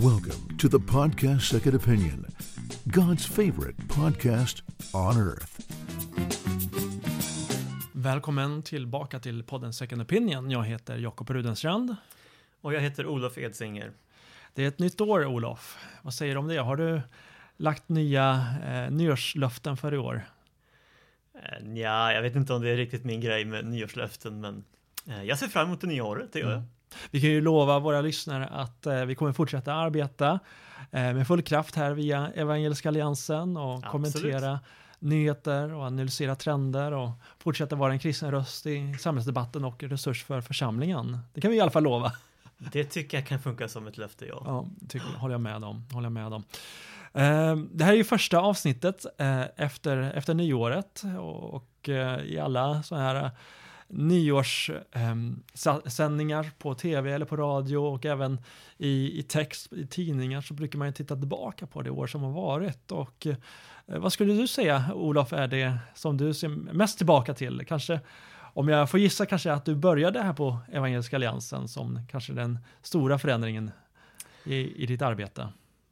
Welcome to the podcast Second Opinion, God's favorite podcast on earth. Välkommen tillbaka till podden Second Opinion. Jag heter Jakob Rudenstrand. Och jag heter Olof Edsinger. Det är ett nytt år, Olof. Vad säger du om det? Har du lagt nya eh, nyårslöften för i år? Eh, ja, jag vet inte om det är riktigt min grej med nyårslöften, men eh, jag ser fram emot det nya året, det gör jag. Vi kan ju lova våra lyssnare att eh, vi kommer fortsätta arbeta eh, med full kraft här via Evangeliska Alliansen och Absolut. kommentera nyheter och analysera trender och fortsätta vara en kristen röst i samhällsdebatten och resurs för församlingen. Det kan vi i alla fall lova. Det tycker jag kan funka som ett löfte, ja. Ja, tycker, håller jag med om. Håller jag med om. Eh, det här är ju första avsnittet eh, efter, efter nyåret och, eh, i alla så här nyårssändningar ehm, på tv eller på radio och även i, i text i tidningar så brukar man ju titta tillbaka på det år som har varit och eh, vad skulle du säga Olof är det som du ser mest tillbaka till? Kanske om jag får gissa kanske att du började här på Evangeliska Alliansen som kanske den stora förändringen i, i ditt arbete.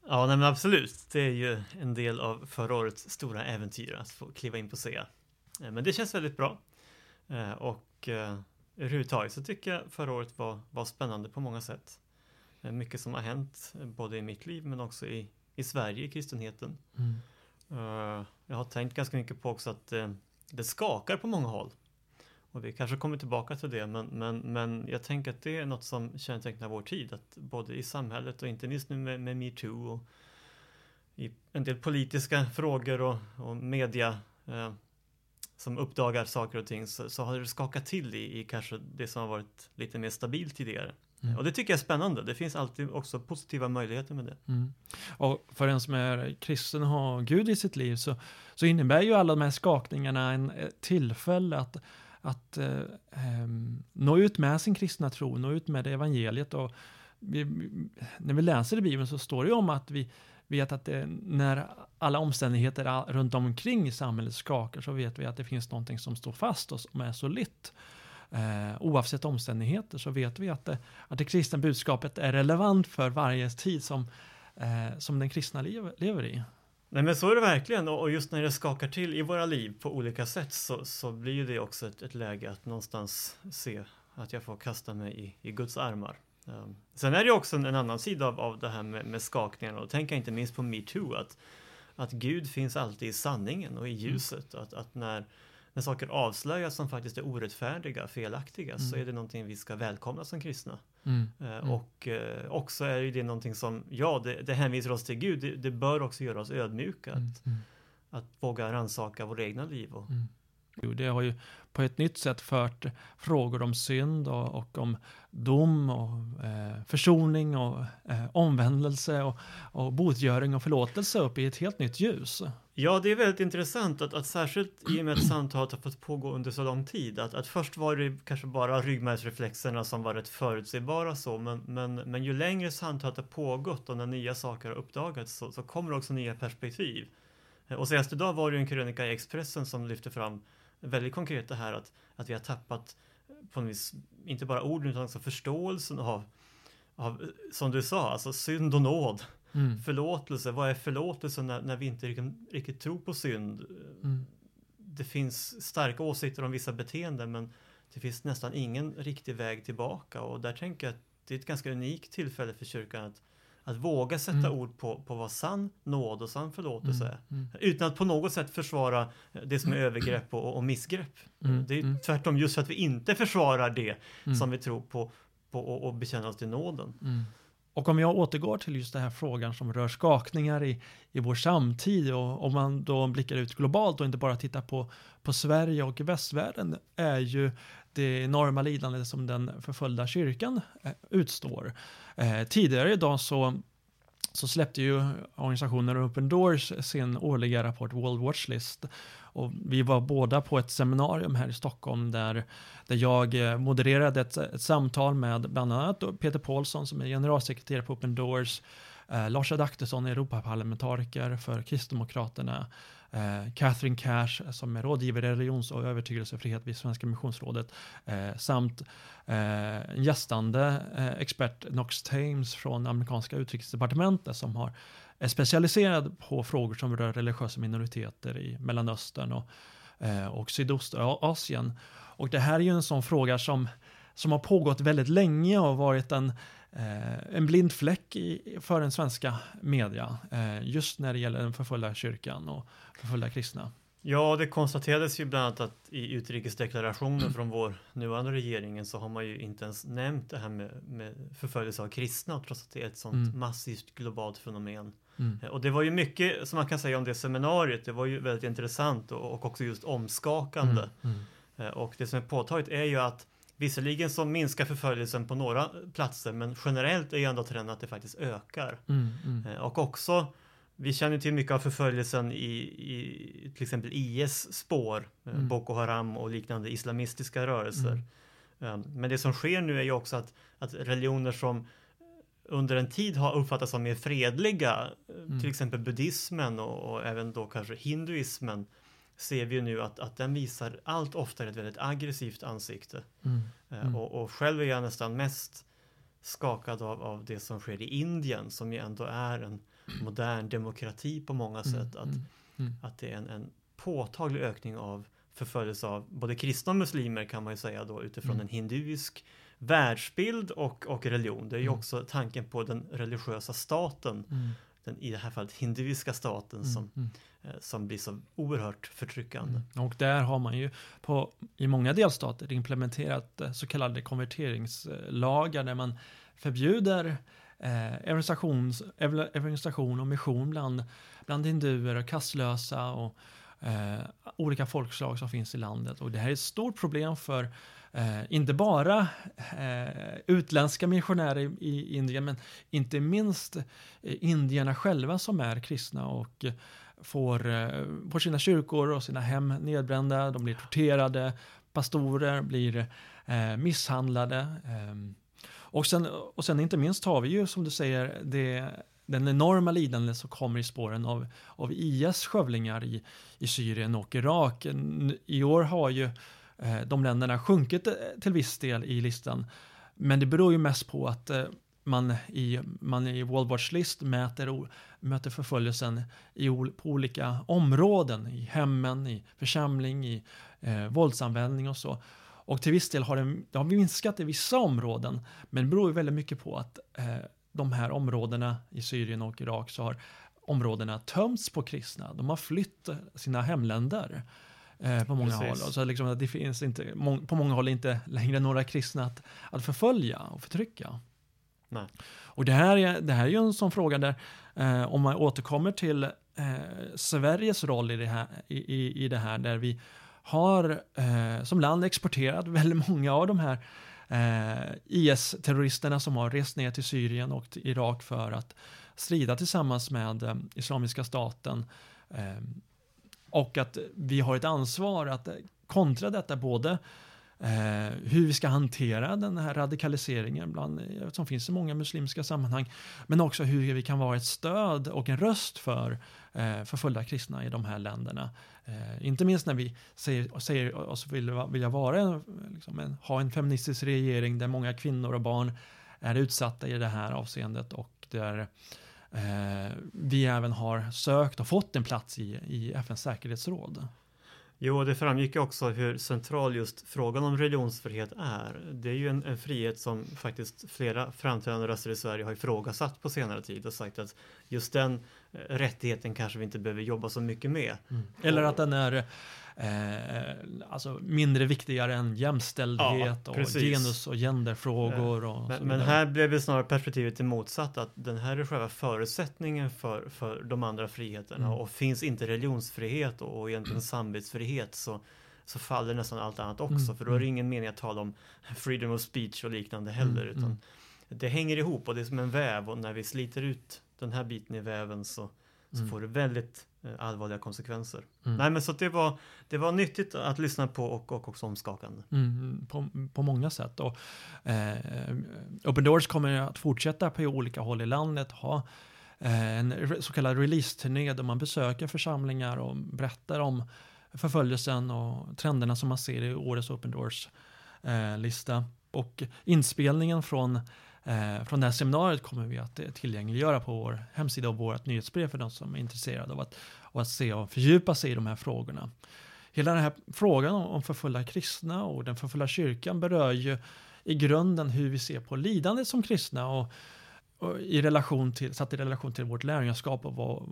Ja, nej, men absolut. Det är ju en del av förra årets stora äventyr att få kliva in på SEA. Eh, men det känns väldigt bra. Eh, och och eh, överhuvudtaget så tycker jag förra året var, var spännande på många sätt. Eh, Mycket som har hänt, eh, både i mitt liv men också i, i Sverige, i kristenheten. Mm. Jag har tänkt ganska mycket på också att eh, det skakar på många håll. Och vi kanske kommer tillbaka till det, men, men, men jag tänker att det är något som kännetecknar vår tid. Att både i samhället och inte minst nu med, med metoo och i en del politiska frågor och, och media eh, som uppdagar saker och ting så, så har det skakat till i, i kanske det som har varit lite mer stabilt tidigare. Mm. Och det tycker jag är spännande. Det finns alltid också positiva möjligheter med det. Mm. Och för en som är kristen och har Gud i sitt liv så, så innebär ju alla de här skakningarna en tillfälle att, att eh, em, nå ut med sin kristna tro, nå ut med det evangeliet. Och vi, när vi läser i Bibeln så står det ju om att vi vet att det, när alla omständigheter runt omkring i samhället skakar så vet vi att det finns någonting som står fast och som är solitt. Eh, oavsett omständigheter så vet vi att det, att det kristna budskapet är relevant för varje tid som, eh, som den kristna lever, lever i. Nej men så är det verkligen och just när det skakar till i våra liv på olika sätt så, så blir det också ett, ett läge att någonstans se att jag får kasta mig i, i Guds armar. Um, sen är det också en, en annan sida av, av det här med, med skakningarna och tänker inte minst på metoo att, att Gud finns alltid i sanningen och i ljuset. Att, att när, när saker avslöjas som faktiskt är orättfärdiga, felaktiga så Mm. är det någonting vi ska välkomna som kristna. Mm. Mm. Och eh, också är det någonting som, ja, det, det hänvisar oss till Gud. Det, det bör också göra oss ödmjuka. Mm. Att, Mm. att våga rannsaka våra egna liv. Och, Mm det har ju på ett nytt sätt fört frågor om synd och, och om dom och eh, försoning och eh, omvändelse och, och botgöring och förlåtelse upp i ett helt nytt ljus. Ja, det är väldigt intressant att, att särskilt i och med att samtalet har fått pågå under så lång tid. Att, att först var det kanske bara ryggmärgsreflexerna som var rätt förutsägbara så. Men, men, men ju längre samtalet har pågått och när nya saker har uppdagats så, så kommer också nya perspektiv. Eh, och senast idag var det ju en krönika i Expressen som lyfte fram väldigt konkret det här att, att vi har tappat på något vis, inte bara orden utan också förståelsen av, av, som du sa, alltså synd och nåd. Mm. Förlåtelse, vad är förlåtelse när, när vi inte riktigt, riktigt tror på synd? Mm. Det finns starka åsikter om vissa beteenden men det finns nästan ingen riktig väg tillbaka och där tänker jag att det är ett ganska unikt tillfälle för kyrkan att, att våga sätta Mm. ord på, på vad sann nåd och sann förlåtelse Mm. är. Mm. Utan att på något sätt försvara det som är övergrepp och, och missgrepp. Mm. Det är Mm. tvärtom just för att vi inte försvarar det Mm. som vi tror på, på och, och bekänner oss till nåden. Mm. Och om jag återgår till just den här frågan som rör skakningar i, i vår samtid och om man då blickar ut globalt och inte bara tittar på, på Sverige och västvärlden är ju det enorma lidande som den förföljda kyrkan eh, utstår. Eh, tidigare idag så så släppte ju organisationen Open Doors sin årliga rapport World Watch List. Och vi var båda på ett seminarium här i Stockholm där, där jag eh, modererade ett, ett samtal med bland annat Peter Paulsson som är generalsekreterare på Open Doors, eh, Lars Adaktusson, Europaparlamentariker för Kristdemokraterna, eh, Catherine Cash eh, som är rådgivare i religions och övertygelsefrihet vid Svenska Missionsrådet eh, samt eh, gästande eh, expert Knox Thames från amerikanska utrikesdepartementet som har är specialiserad på frågor som rör religiösa minoriteter i Mellanöstern och, eh, och Sydostasien. Och det här är ju en sån fråga som, som har pågått väldigt länge och varit en, eh, en blind fläck i, för den svenska media, eh, just när det gäller den förföljda kyrkan och förföljda kristna. Ja, det konstaterades ju bland annat att i utrikesdeklarationen från vår nuvarande regeringen så har man ju inte ens nämnt det här med, med förföljelse av kristna trots att det är ett sånt mm. massivt globalt fenomen. Mm. Och det var ju mycket som man kan säga om det seminariet. Det var ju väldigt intressant och, och också just omskakande. Mm. Mm. Och det som är påtagligt är ju att Visserligen så minskar förföljelsen på några platser men generellt är ju ändå trenden att det faktiskt ökar. Mm, mm. Och också vi känner till mycket av förföljelsen i, i till exempel IS spår, mm. Boko Haram och liknande islamistiska rörelser. Mm. Men det som sker nu är ju också att, att religioner som under en tid har uppfattats som mer fredliga, mm. till exempel buddhismen och, och, även då kanske hinduismen, ser vi ju nu att, att den visar allt oftare ett väldigt aggressivt ansikte. Mm. Eh, mm. Och, och, själv är jag nästan mest skakad av, av det som sker i Indien som ju ändå är en modern demokrati på många mm. sätt. Att, mm. att det är en, en påtaglig ökning av förföljelse av både kristna och muslimer kan man ju säga då utifrån en hinduisk världsbild och, och religion. Det är ju mm. också tanken på den religiösa staten, mm. Den, i det här fallet hinduiska staten mm. som, mm. eh, som blir så oerhört förtryckande. Mm. Och där har man ju på, i många delstater implementerat eh, så kallade konverteringslagar där man förbjuder eh, evangelisation och mission bland, bland hinduer och kastlösa och eh, olika folkslag som finns i landet. Och det här är ett stort problem för eh, inte bara eh, utländska missionärer i, i, Indien, men inte minst eh, indierna själva som är kristna och får, eh, får sina kyrkor och sina hem nedbrända, de blir torterade, pastorer blir eh, misshandlade. Ehm, och, sen, och sen inte minst har vi ju, som du säger, det den enorma lidande som kommer i spåren av, av IS skövlingar i, i Syrien och Irak. I år har ju Eh, Eh, de länderna sjunkit eh, till viss del i listan. Men det beror ju mest på att eh, man i, man i World Watch List mäter, mäter förföljelsen i, på olika områden, i hemmen, i församling, i eh, våldsanvändning och så. Och till viss del har det, det har minskat i vissa områden, men det beror ju väldigt mycket på att eh, de här områdena i Syrien och Irak så har områdena tömts på kristna. De har flytt sina hemländer eh, på många Precis. håll. Så liksom, det finns inte, på många håll inte längre några kristna att, att förfölja och förtrycka. Nej. Och det här, är, det här är ju en sån fråga där, eh, om man återkommer till eh, Sveriges roll i det, här, i, i, i det här, där vi har eh, som land exporterat väldigt många av de här eh, IS-terroristerna som har rest ner till Syrien och till Irak för att strida tillsammans med Islamiska staten. Och att vi har ett ansvar att kontra detta både Eh, hur vi ska hantera den här radikaliseringen bland, som finns i många muslimska sammanhang, men också hur vi kan vara ett stöd och en röst för eh, förföljda kristna i de här länderna. Eh, inte minst när vi säger, säger oss vilja, vilja vara, liksom en, ha en feministisk regering där många kvinnor och barn är utsatta i det här avseendet och där eh, Eh, vi även har sökt och fått en plats i, i FNs säkerhetsråd. Jo, det framgick också hur central just frågan om religionsfrihet är. Det är ju en, en frihet som faktiskt flera framträdande röster i Sverige har ifrågasatt på senare tid och sagt att just den rättigheten kanske vi inte behöver jobba så mycket med. Mm. Eller att den är eh, alltså mindre viktigare än jämställdhet ja, och genus och genderfrågor. Och men, men här blev det snarare perspektivet till motsatt att den här är själva förutsättningen för, för de andra friheterna mm. och finns inte religionsfrihet och, och egentligen samvetsfrihet så så faller nästan allt annat också mm. för då är det mm. ingen mening att tala om freedom of speech och liknande heller mm. utan mm. det hänger ihop och det är som en väv och när vi sliter ut den här biten i väven så, så mm. får det väldigt Eh, allvarliga konsekvenser. Mm. Nej men så det var, det var nyttigt att lyssna på och, och också omskakande. Mm, på, på många sätt. Och, eh, Open Doors kommer att fortsätta på olika håll i landet ha eh, en så kallad release-turné där man besöker församlingar och berättar om förföljelsen och trenderna som man ser i årets Open Doors-lista. Och inspelningen från, Eh, från det här seminariet kommer vi att eh, tillgängliggöra på vår hemsida och vårt nyhetsbrev för de som är intresserade av att, av att se och fördjupa sig i de här frågorna. Hela den här frågan om förföljda kristna och den förföljda kyrkan berör ju i grunden hur vi ser på lidandet som kristna och, och i relation till, satt i relation till vårt lärjungaskap och, och,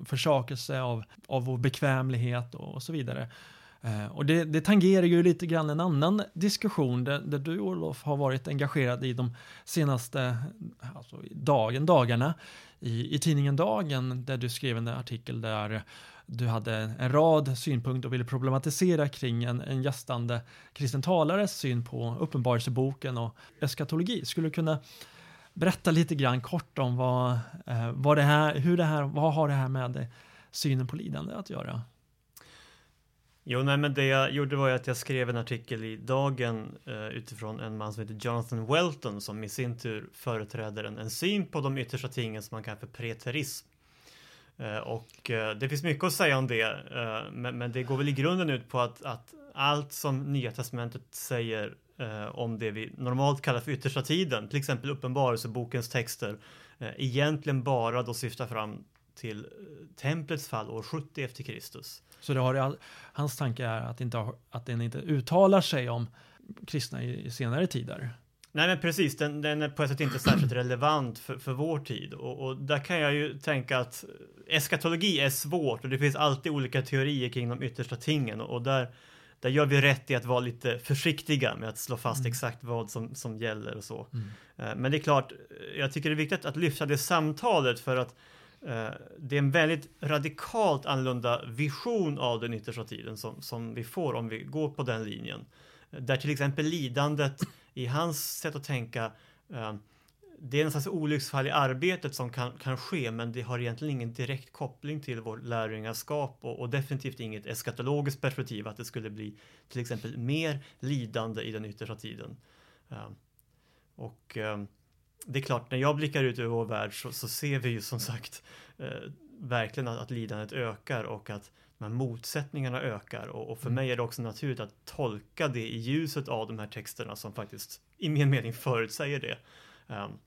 och försakelse av, av vår bekvämlighet och, och så vidare. Eh, och det, det tangerar ju lite grann en annan diskussion där, där du Olof har varit engagerad i de senaste alltså, dagen, dagarna i, i tidningen Dagen där du skrev en artikel där du hade en rad synpunkter och ville problematisera kring en, en gästande kristen talares syn på Uppenbarelseboken och eskatologi. Skulle du kunna berätta lite grann kort om vad, eh, vad det här, hur det här, vad har det här med synen på lidande att göra? Jo, nej, men det jag gjorde var ju att jag skrev en artikel i Dagen eh, utifrån en man som heter Jonathan Welton som i sin tur företräder en, en syn på de yttersta tingen som man kallar för preterism. Eh, och eh, det finns mycket att säga om det, eh, men, men, det går väl i grunden ut på att, att allt som Nya Testamentet säger eh, om det vi normalt kallar för yttersta tiden, till exempel Uppenbarelsebokens texter, eh, egentligen bara då syftar fram till templets fall år 70 efter Kristus. Så det har, hans tanke är att, inte, att den inte uttalar sig om kristna i, senare tider. Nej men precis, den, den, är på ett sätt inte särskilt relevant för, för vår tid. Och, och, där kan jag ju tänka att eskatologi är svårt och det finns alltid olika teorier kring de yttersta tingen. Och, och där, där gör vi rätt i att vara lite försiktiga med att slå fast mm. exakt vad som, som gäller och så. Mm. Eh, men det är klart, jag tycker det är viktigt att lyfta det samtalet för att Eh, Eh, det är en väldigt radikalt annorlunda vision av den yttersta tiden som, som vi får om vi går på den linjen. Eh, där till exempel lidandet i hans sätt att tänka eh, det är en slags olycksfall i arbetet som kan, kan ske men det har egentligen ingen direkt koppling till vårt lärjungaskap och, och, definitivt inget eskatologiskt perspektiv att det skulle bli till exempel mer lidande i den yttersta tiden. Och det är klart, när jag blickar ut över vår värld så, så ser vi ju som sagt eh, verkligen att, att lidandet ökar och att de här motsättningarna ökar och, och för mm. mig är det också naturligt att tolka det i ljuset av de här texterna som faktiskt i min mening förutsäger det. Um,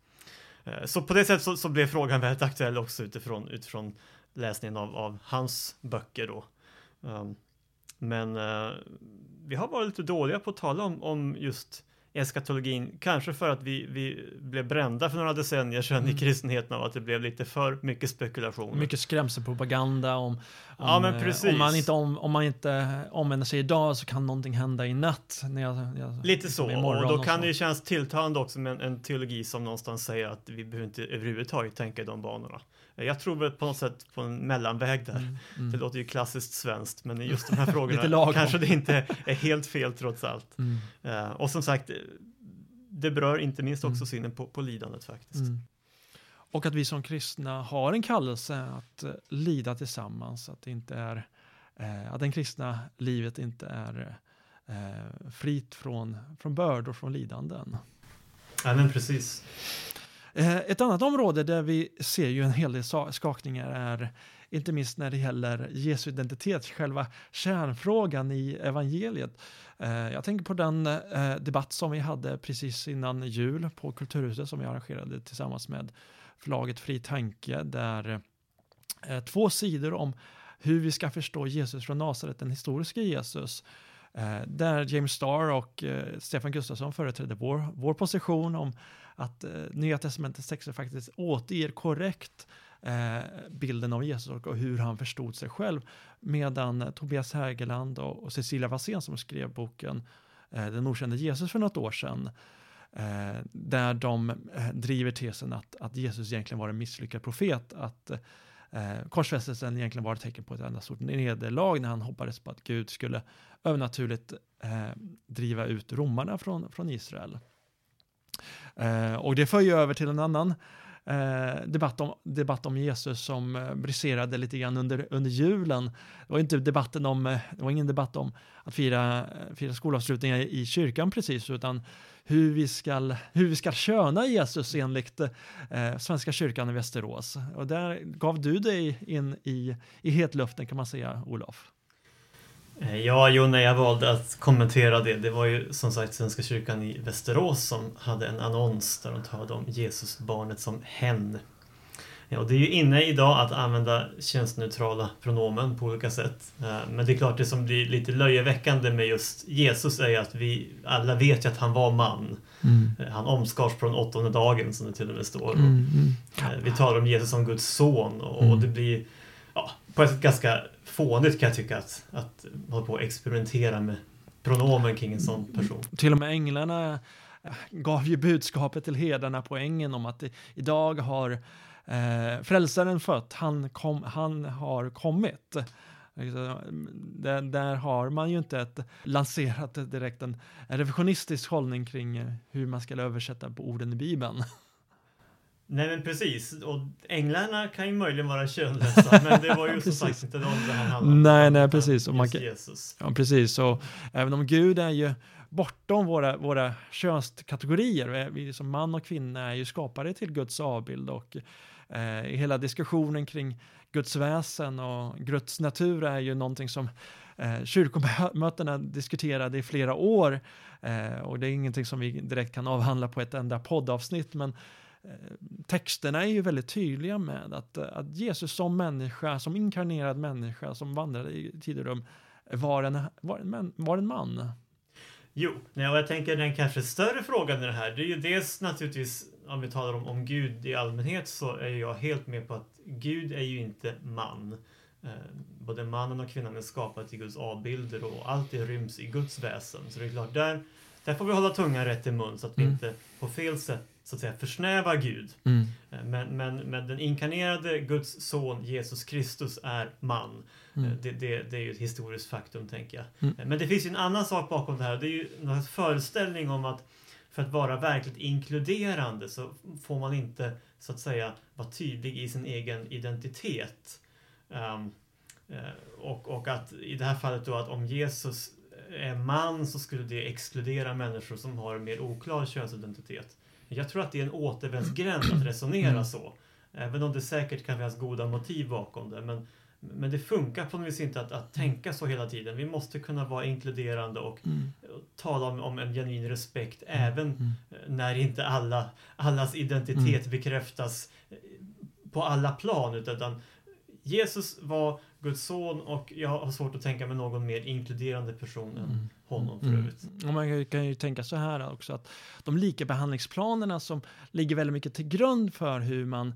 uh, så på det sättet så, så, blev frågan väldigt aktuell också utifrån, utifrån läsningen av, av hans böcker då. Um, men uh, vi har varit lite dåliga på att tala om, om just eskatologin, kanske för att vi, vi blev brända för några decennier sedan mm. i kristenheten av att det blev lite för mycket spekulation. Mycket skrämselpropaganda om, om, ja, precis. om man inte, om, om man inte omvänder sig idag så kan någonting hända i natt. När jag, jag, lite så, och då och kan så. det ju kännas tilltalande också med en, en, teologi som någonstans säger att vi behöver inte överhuvudtaget tänka i de banorna. Jag tror väl på något sätt på en mellanväg där. Mm, mm. Det låter ju klassiskt svenskt, men just de här frågorna kanske det inte är helt fel trots allt. Mm. Uh, och som sagt, det berör inte minst också mm. synen på, på lidandet faktiskt. Och att vi som kristna har en kallelse att uh, lida tillsammans, att det inte är uh, att det kristna livet inte är fritt från, från bördor, från lidanden. Ja, men precis. Eh, ett annat område där vi ser ju en hel del skakningar är inte minst när det gäller Jesu identitet, själva kärnfrågan i evangeliet. Eh, jag tänker på den eh, debatt som vi hade precis innan jul på Kulturhuset som vi arrangerade tillsammans med förlaget Fri Tanke där eh, två sidor om hur vi ska förstå Jesus från Nasaret, den historiska Jesus, eh, där James Starr och eh, Stefan Gustafsson företrädde vår, vår position om att Nya Testamentets texter faktiskt återger korrekt bilden av Jesus och, hur han förstod sig själv. Medan Tobias Hägerland och, Cecilia Wassén som skrev boken Den okände Jesus för något år sedan Eh, där de eh, driver tesen att, att Jesus egentligen var en misslyckad profet, att eh, korsfästelsen egentligen var ett tecken på ett enda stort nederlag när han hoppades på att Gud skulle övernaturligt eh, driva ut romarna från, från Israel. Eh, och det för ju över till en annan eh, debatt, om, debatt om Jesus som eh, briserade lite grann under, under julen. Det var inte debatten om, eh, det var ingen debatt om att fira, eh, fira skolavslutningar i kyrkan precis, utan hur vi ska, hur vi ska köna Jesus enligt eh, Svenska kyrkan i Västerås. Och där gav du dig in i, i hetluften kan man säga, Olof. Eh, ja, jo, när jag valde att kommentera det, det var ju som sagt Svenska kyrkan i Västerås som hade en annons där de talade om Jesusbarnet som hen. Ja, och det är ju inne idag att använda könsneutrala pronomen på olika sätt. Eh, men det är klart, det som blir lite löjeväckande med just Jesus är att vi alla vet ju att han var man. Mm. Eh, han omskars på den åttonde dagen som det till och med står. Mm, mm. Vi talar om Jesus som Guds son och, och det blir ja, på ett sätt ganska fånigt kan jag tycka att, att hålla på och experimentera med pronomen kring en sån person. Till och med änglarna eh, gav ju budskapet till herdarna på ängen om att idag har eh, frälsaren fött, han, kom, han har kommit. Där, där, har man ju inte ett, lanserat direkt en, revisionistisk hållning kring eh, hur man ska översätta på orden i Bibeln. Nej men precis, och änglarna kan ju möjligen vara könlösa men det var ju som sagt inte de det här handlade om. Nej, nej precis. Och man kan, Jesus. Ja precis, och även om Gud är ju bortom våra, våra könskategorier, vi som man och kvinna är ju skapade till Guds avbild och eh, hela diskussionen kring Guds väsen och Guds natur är ju någonting som eh, kyrkomötena diskuterade i flera år eh, och det är ingenting som vi direkt kan avhandla på ett enda poddavsnitt men texterna är ju väldigt tydliga med att, eh, att Jesus som människa, som inkarnerad människa som vandrade i tid och rum var en, var en, var en man. Jo, nej, och jag tänker den kanske större frågan i det här, det är ju dels naturligtvis om vi talar om, om Gud i allmänhet så är jag helt med på att Gud är ju inte man. Eh, både mannen och kvinnan är skapade i Guds avbilder och allt det ryms i Guds väsen. Så det är klart, där, där får vi hålla tungan rätt i mun så att vi mm. inte på fel sätt så att säga försnävar Gud. Mm. Eh, men, men, men den inkarnerade Guds son Jesus Kristus är man. Mm. Eh, det, det, det, är ju ett historiskt faktum tänker jag. Mm. Eh, men det finns ju en annan sak bakom det här. Det är ju en föreställning om att för att vara verkligt inkluderande så får man inte så att säga vara tydlig i sin egen identitet. Um, och, och att i det här fallet då att om Jesus är man så skulle det exkludera människor som har en mer oklar könsidentitet. Jag tror att det är en återvändsgränd att resonera så. Även om det säkert kan finnas goda motiv bakom det. Men, men det funkar på något vis inte att, att tänka så hela tiden. Vi måste kunna vara inkluderande och, mm. tala om, om, en genuin respekt mm. även mm. när inte alla, allas identitet mm. bekräftas på alla plan. Utan Jesus var Guds son och jag har svårt att tänka mig någon mer inkluderande person än mm. Honom för mm. Och man kan ju tänka så här också att de likabehandlingsplanerna som ligger väldigt mycket till grund för hur man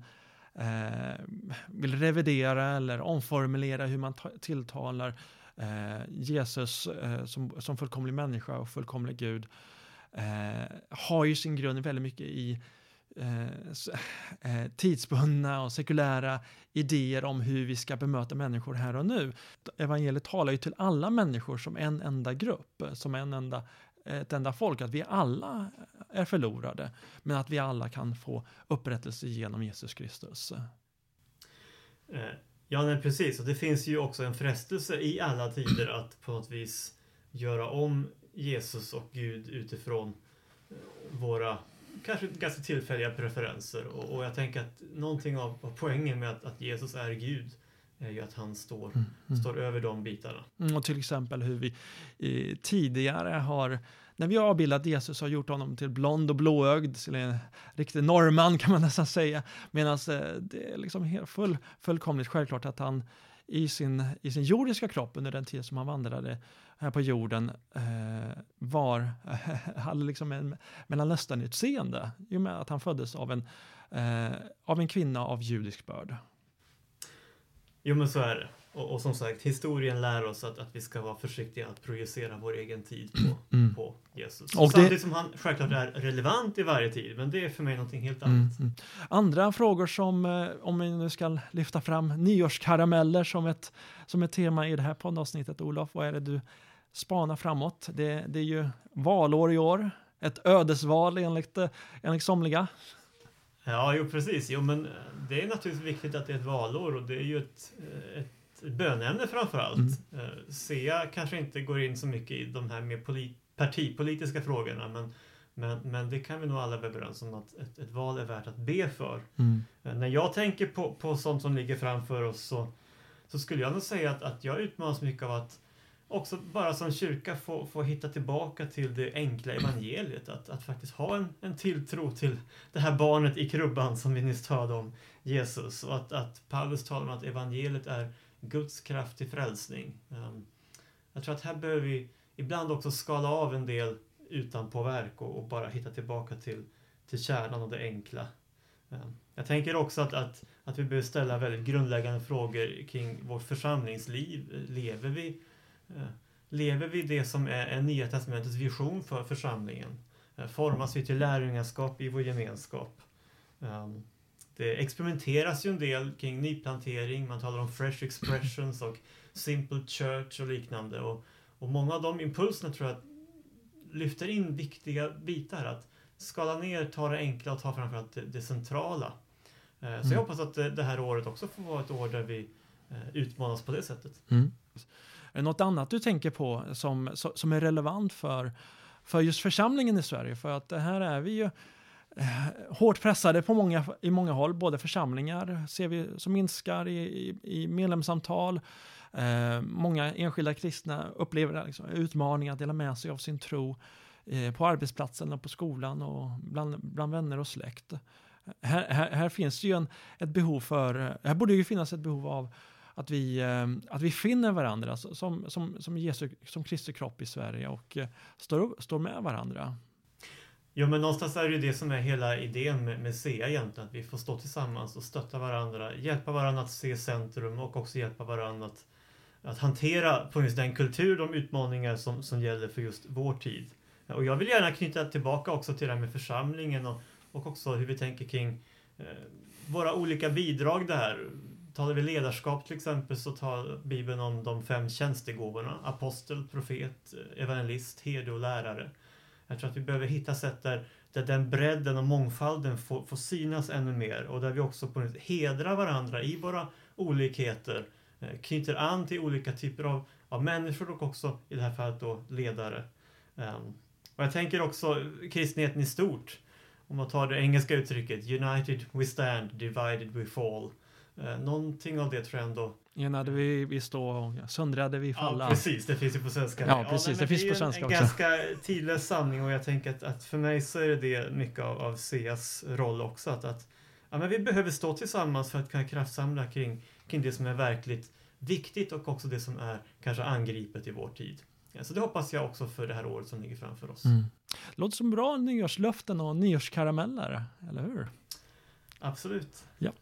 eh, vill revidera eller omformulera hur man tilltalar eh, Jesus eh, som, som fullkomlig människa och fullkomlig Gud eh, har ju sin grund väldigt mycket i Eh, eh, tidsbundna och sekulära idéer om hur vi ska bemöta människor här och nu. Evangeliet talar ju till alla människor som en enda grupp, eh, som en enda, eh, ett enda folk, att vi alla är förlorade, men att vi alla kan få upprättelse genom Jesus Kristus. Ja, nej, precis. Och det finns ju också en frestelse i alla tider att på något vis göra om Jesus och Gud utifrån våra kanske ganska tillfälliga preferenser. Och, och jag tänker att någonting av, av poängen med att, att, Jesus är Gud är ju att han står, mm, mm. står över de bitarna. Mm, och till exempel hur vi eh, tidigare har när vi har avbildat Jesus har gjort honom till blond och blåögd, till en riktig norrman kan man nästan säga. Medan eh, det är liksom helt full, fullkomligt självklart att han i sin, i sin jordiska kropp under den tid som han vandrade här på jorden eh, var, hade liksom en mellanösternutseende i och med att han föddes av en, eh, av en kvinna av judisk börd. Jo men så är det. Och, och, som sagt, historien lär oss att, att vi ska vara försiktiga att projicera vår egen tid på, mm. på Jesus. Och Samtidigt det... som han självklart är relevant i varje tid, men det är för mig någonting helt mm, annat. Mm. Andra frågor som, eh, om vi nu ska lyfta fram nyårskarameller som ett, som ett tema i det här poddavsnittet, Olof, vad är det du spanar framåt? Det, det är ju valår i år, ett ödesval enligt, enligt somliga. Ja, jo precis. Jo, men det är naturligtvis viktigt att det är ett valår och det är ju ett, ett bönämne framför allt. Mm. Eh, SEA kanske inte går in så mycket i de här mer partipolitiska frågorna men, men, men det kan vi nog alla vara överens om att ett, ett, val är värt att be för. Mm. Eh, när jag tänker på, på sånt som ligger framför oss så, så skulle jag nog säga att, att jag utmanas mycket av att också bara som kyrka få, få hitta tillbaka till det enkla evangeliet. Att, att faktiskt ha en, en tilltro till det här barnet i krubban som vi nyss hörde om, Jesus. Och att, att Paulus talar om att evangeliet är Guds kraft till frälsning. Ehm, jag tror att här behöver vi ibland också skala av en del utanpåverk och, och bara hitta tillbaka till, till kärnan och det enkla. Ehm, jag tänker också att, att, att vi behöver ställa väldigt grundläggande frågor kring vårt församlingsliv. Lever vi eh, lever vi det som är, är Nya Testamentets vision för församlingen? Eh, formas vi till lärjungaskap i vår gemenskap? Ehm, det experimenteras ju en del kring nyplantering, man talar om fresh expressions och simple church och liknande. Och, och många av de impulserna tror jag lyfter in viktiga bitar. Att skala ner, ta det enkla och ta framförallt det, det centrala. Eh, så mm. jag hoppas att det här året också får vara ett år där vi utmanas på det sättet. Mm. Är det något annat du tänker på som, som är relevant för, för just församlingen i Sverige? För att det här är vi ju eh, Eh, hårt pressade på många, i många håll, både församlingar ser vi som minskar i, i, i medlemsantal. Eh, många enskilda kristna upplever liksom, utmaningar att dela med sig av sin tro eh, på arbetsplatsen och på skolan och bland, bland vänner och släkt. Här, här, här finns det ju en, ett behov för, här borde ju finnas ett behov av att vi, eh, att vi finner varandra som, som, som, Jesu, som Kristi kropp i Sverige och eh, står, står med varandra. Jo, men någonstans är det ju det som är hela idén med, med SEA egentligen, att vi får stå tillsammans och stötta varandra, hjälpa varandra att se centrum och också hjälpa varandra att, att hantera på just den kultur, de utmaningar som, som gäller för just vår tid. Och jag vill gärna knyta tillbaka också till det här med församlingen och, och också hur vi tänker kring eh, våra olika bidrag där. Talar vi ledarskap till exempel så tar Bibeln om de fem tjänstegåvorna. Apostel, profet, evangelist, herde och lärare. Jag tror att vi behöver hitta sätt där, där den bredden och mångfalden får, får synas ännu mer och där vi också på något hedrar varandra i våra olikheter. Eh, knyter an till olika typer av, av människor och också i det här fallet då ledare. Um, och jag tänker också kristenheten i stort. Om man tar det engelska uttrycket United we stand, divided we fall. Eh, någonting av det tror jag ändå. Enade vi, vi stå och söndrade vi falla. Ja, precis. Det finns ju på svenska. Ja, precis. Ja, det finns på svenska. Det är en ganska tidlös sanning och jag tänker att, att, för mig så är det mycket av, av CEAs roll också. Att, att ja, men vi behöver stå tillsammans för att kunna kraftsamla kring, kring det som är verkligt viktigt och också det som är kanske angripet i vår tid. Ja, så det hoppas jag också för det här året som ligger framför oss. Mm. Låter som bra nyårslöften och nyårskarameller, eller hur? Absolut. Ja.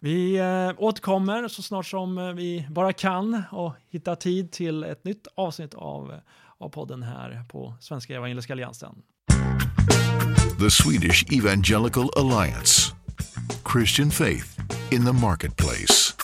Vi äh, återkommer så snart som eh, vi bara kan och hittar tid till ett nytt avsnitt av, av podden här på Svenska Evangeliska Alliansen. The Swedish Evangelical Alliance Christian Faith in the Marketplace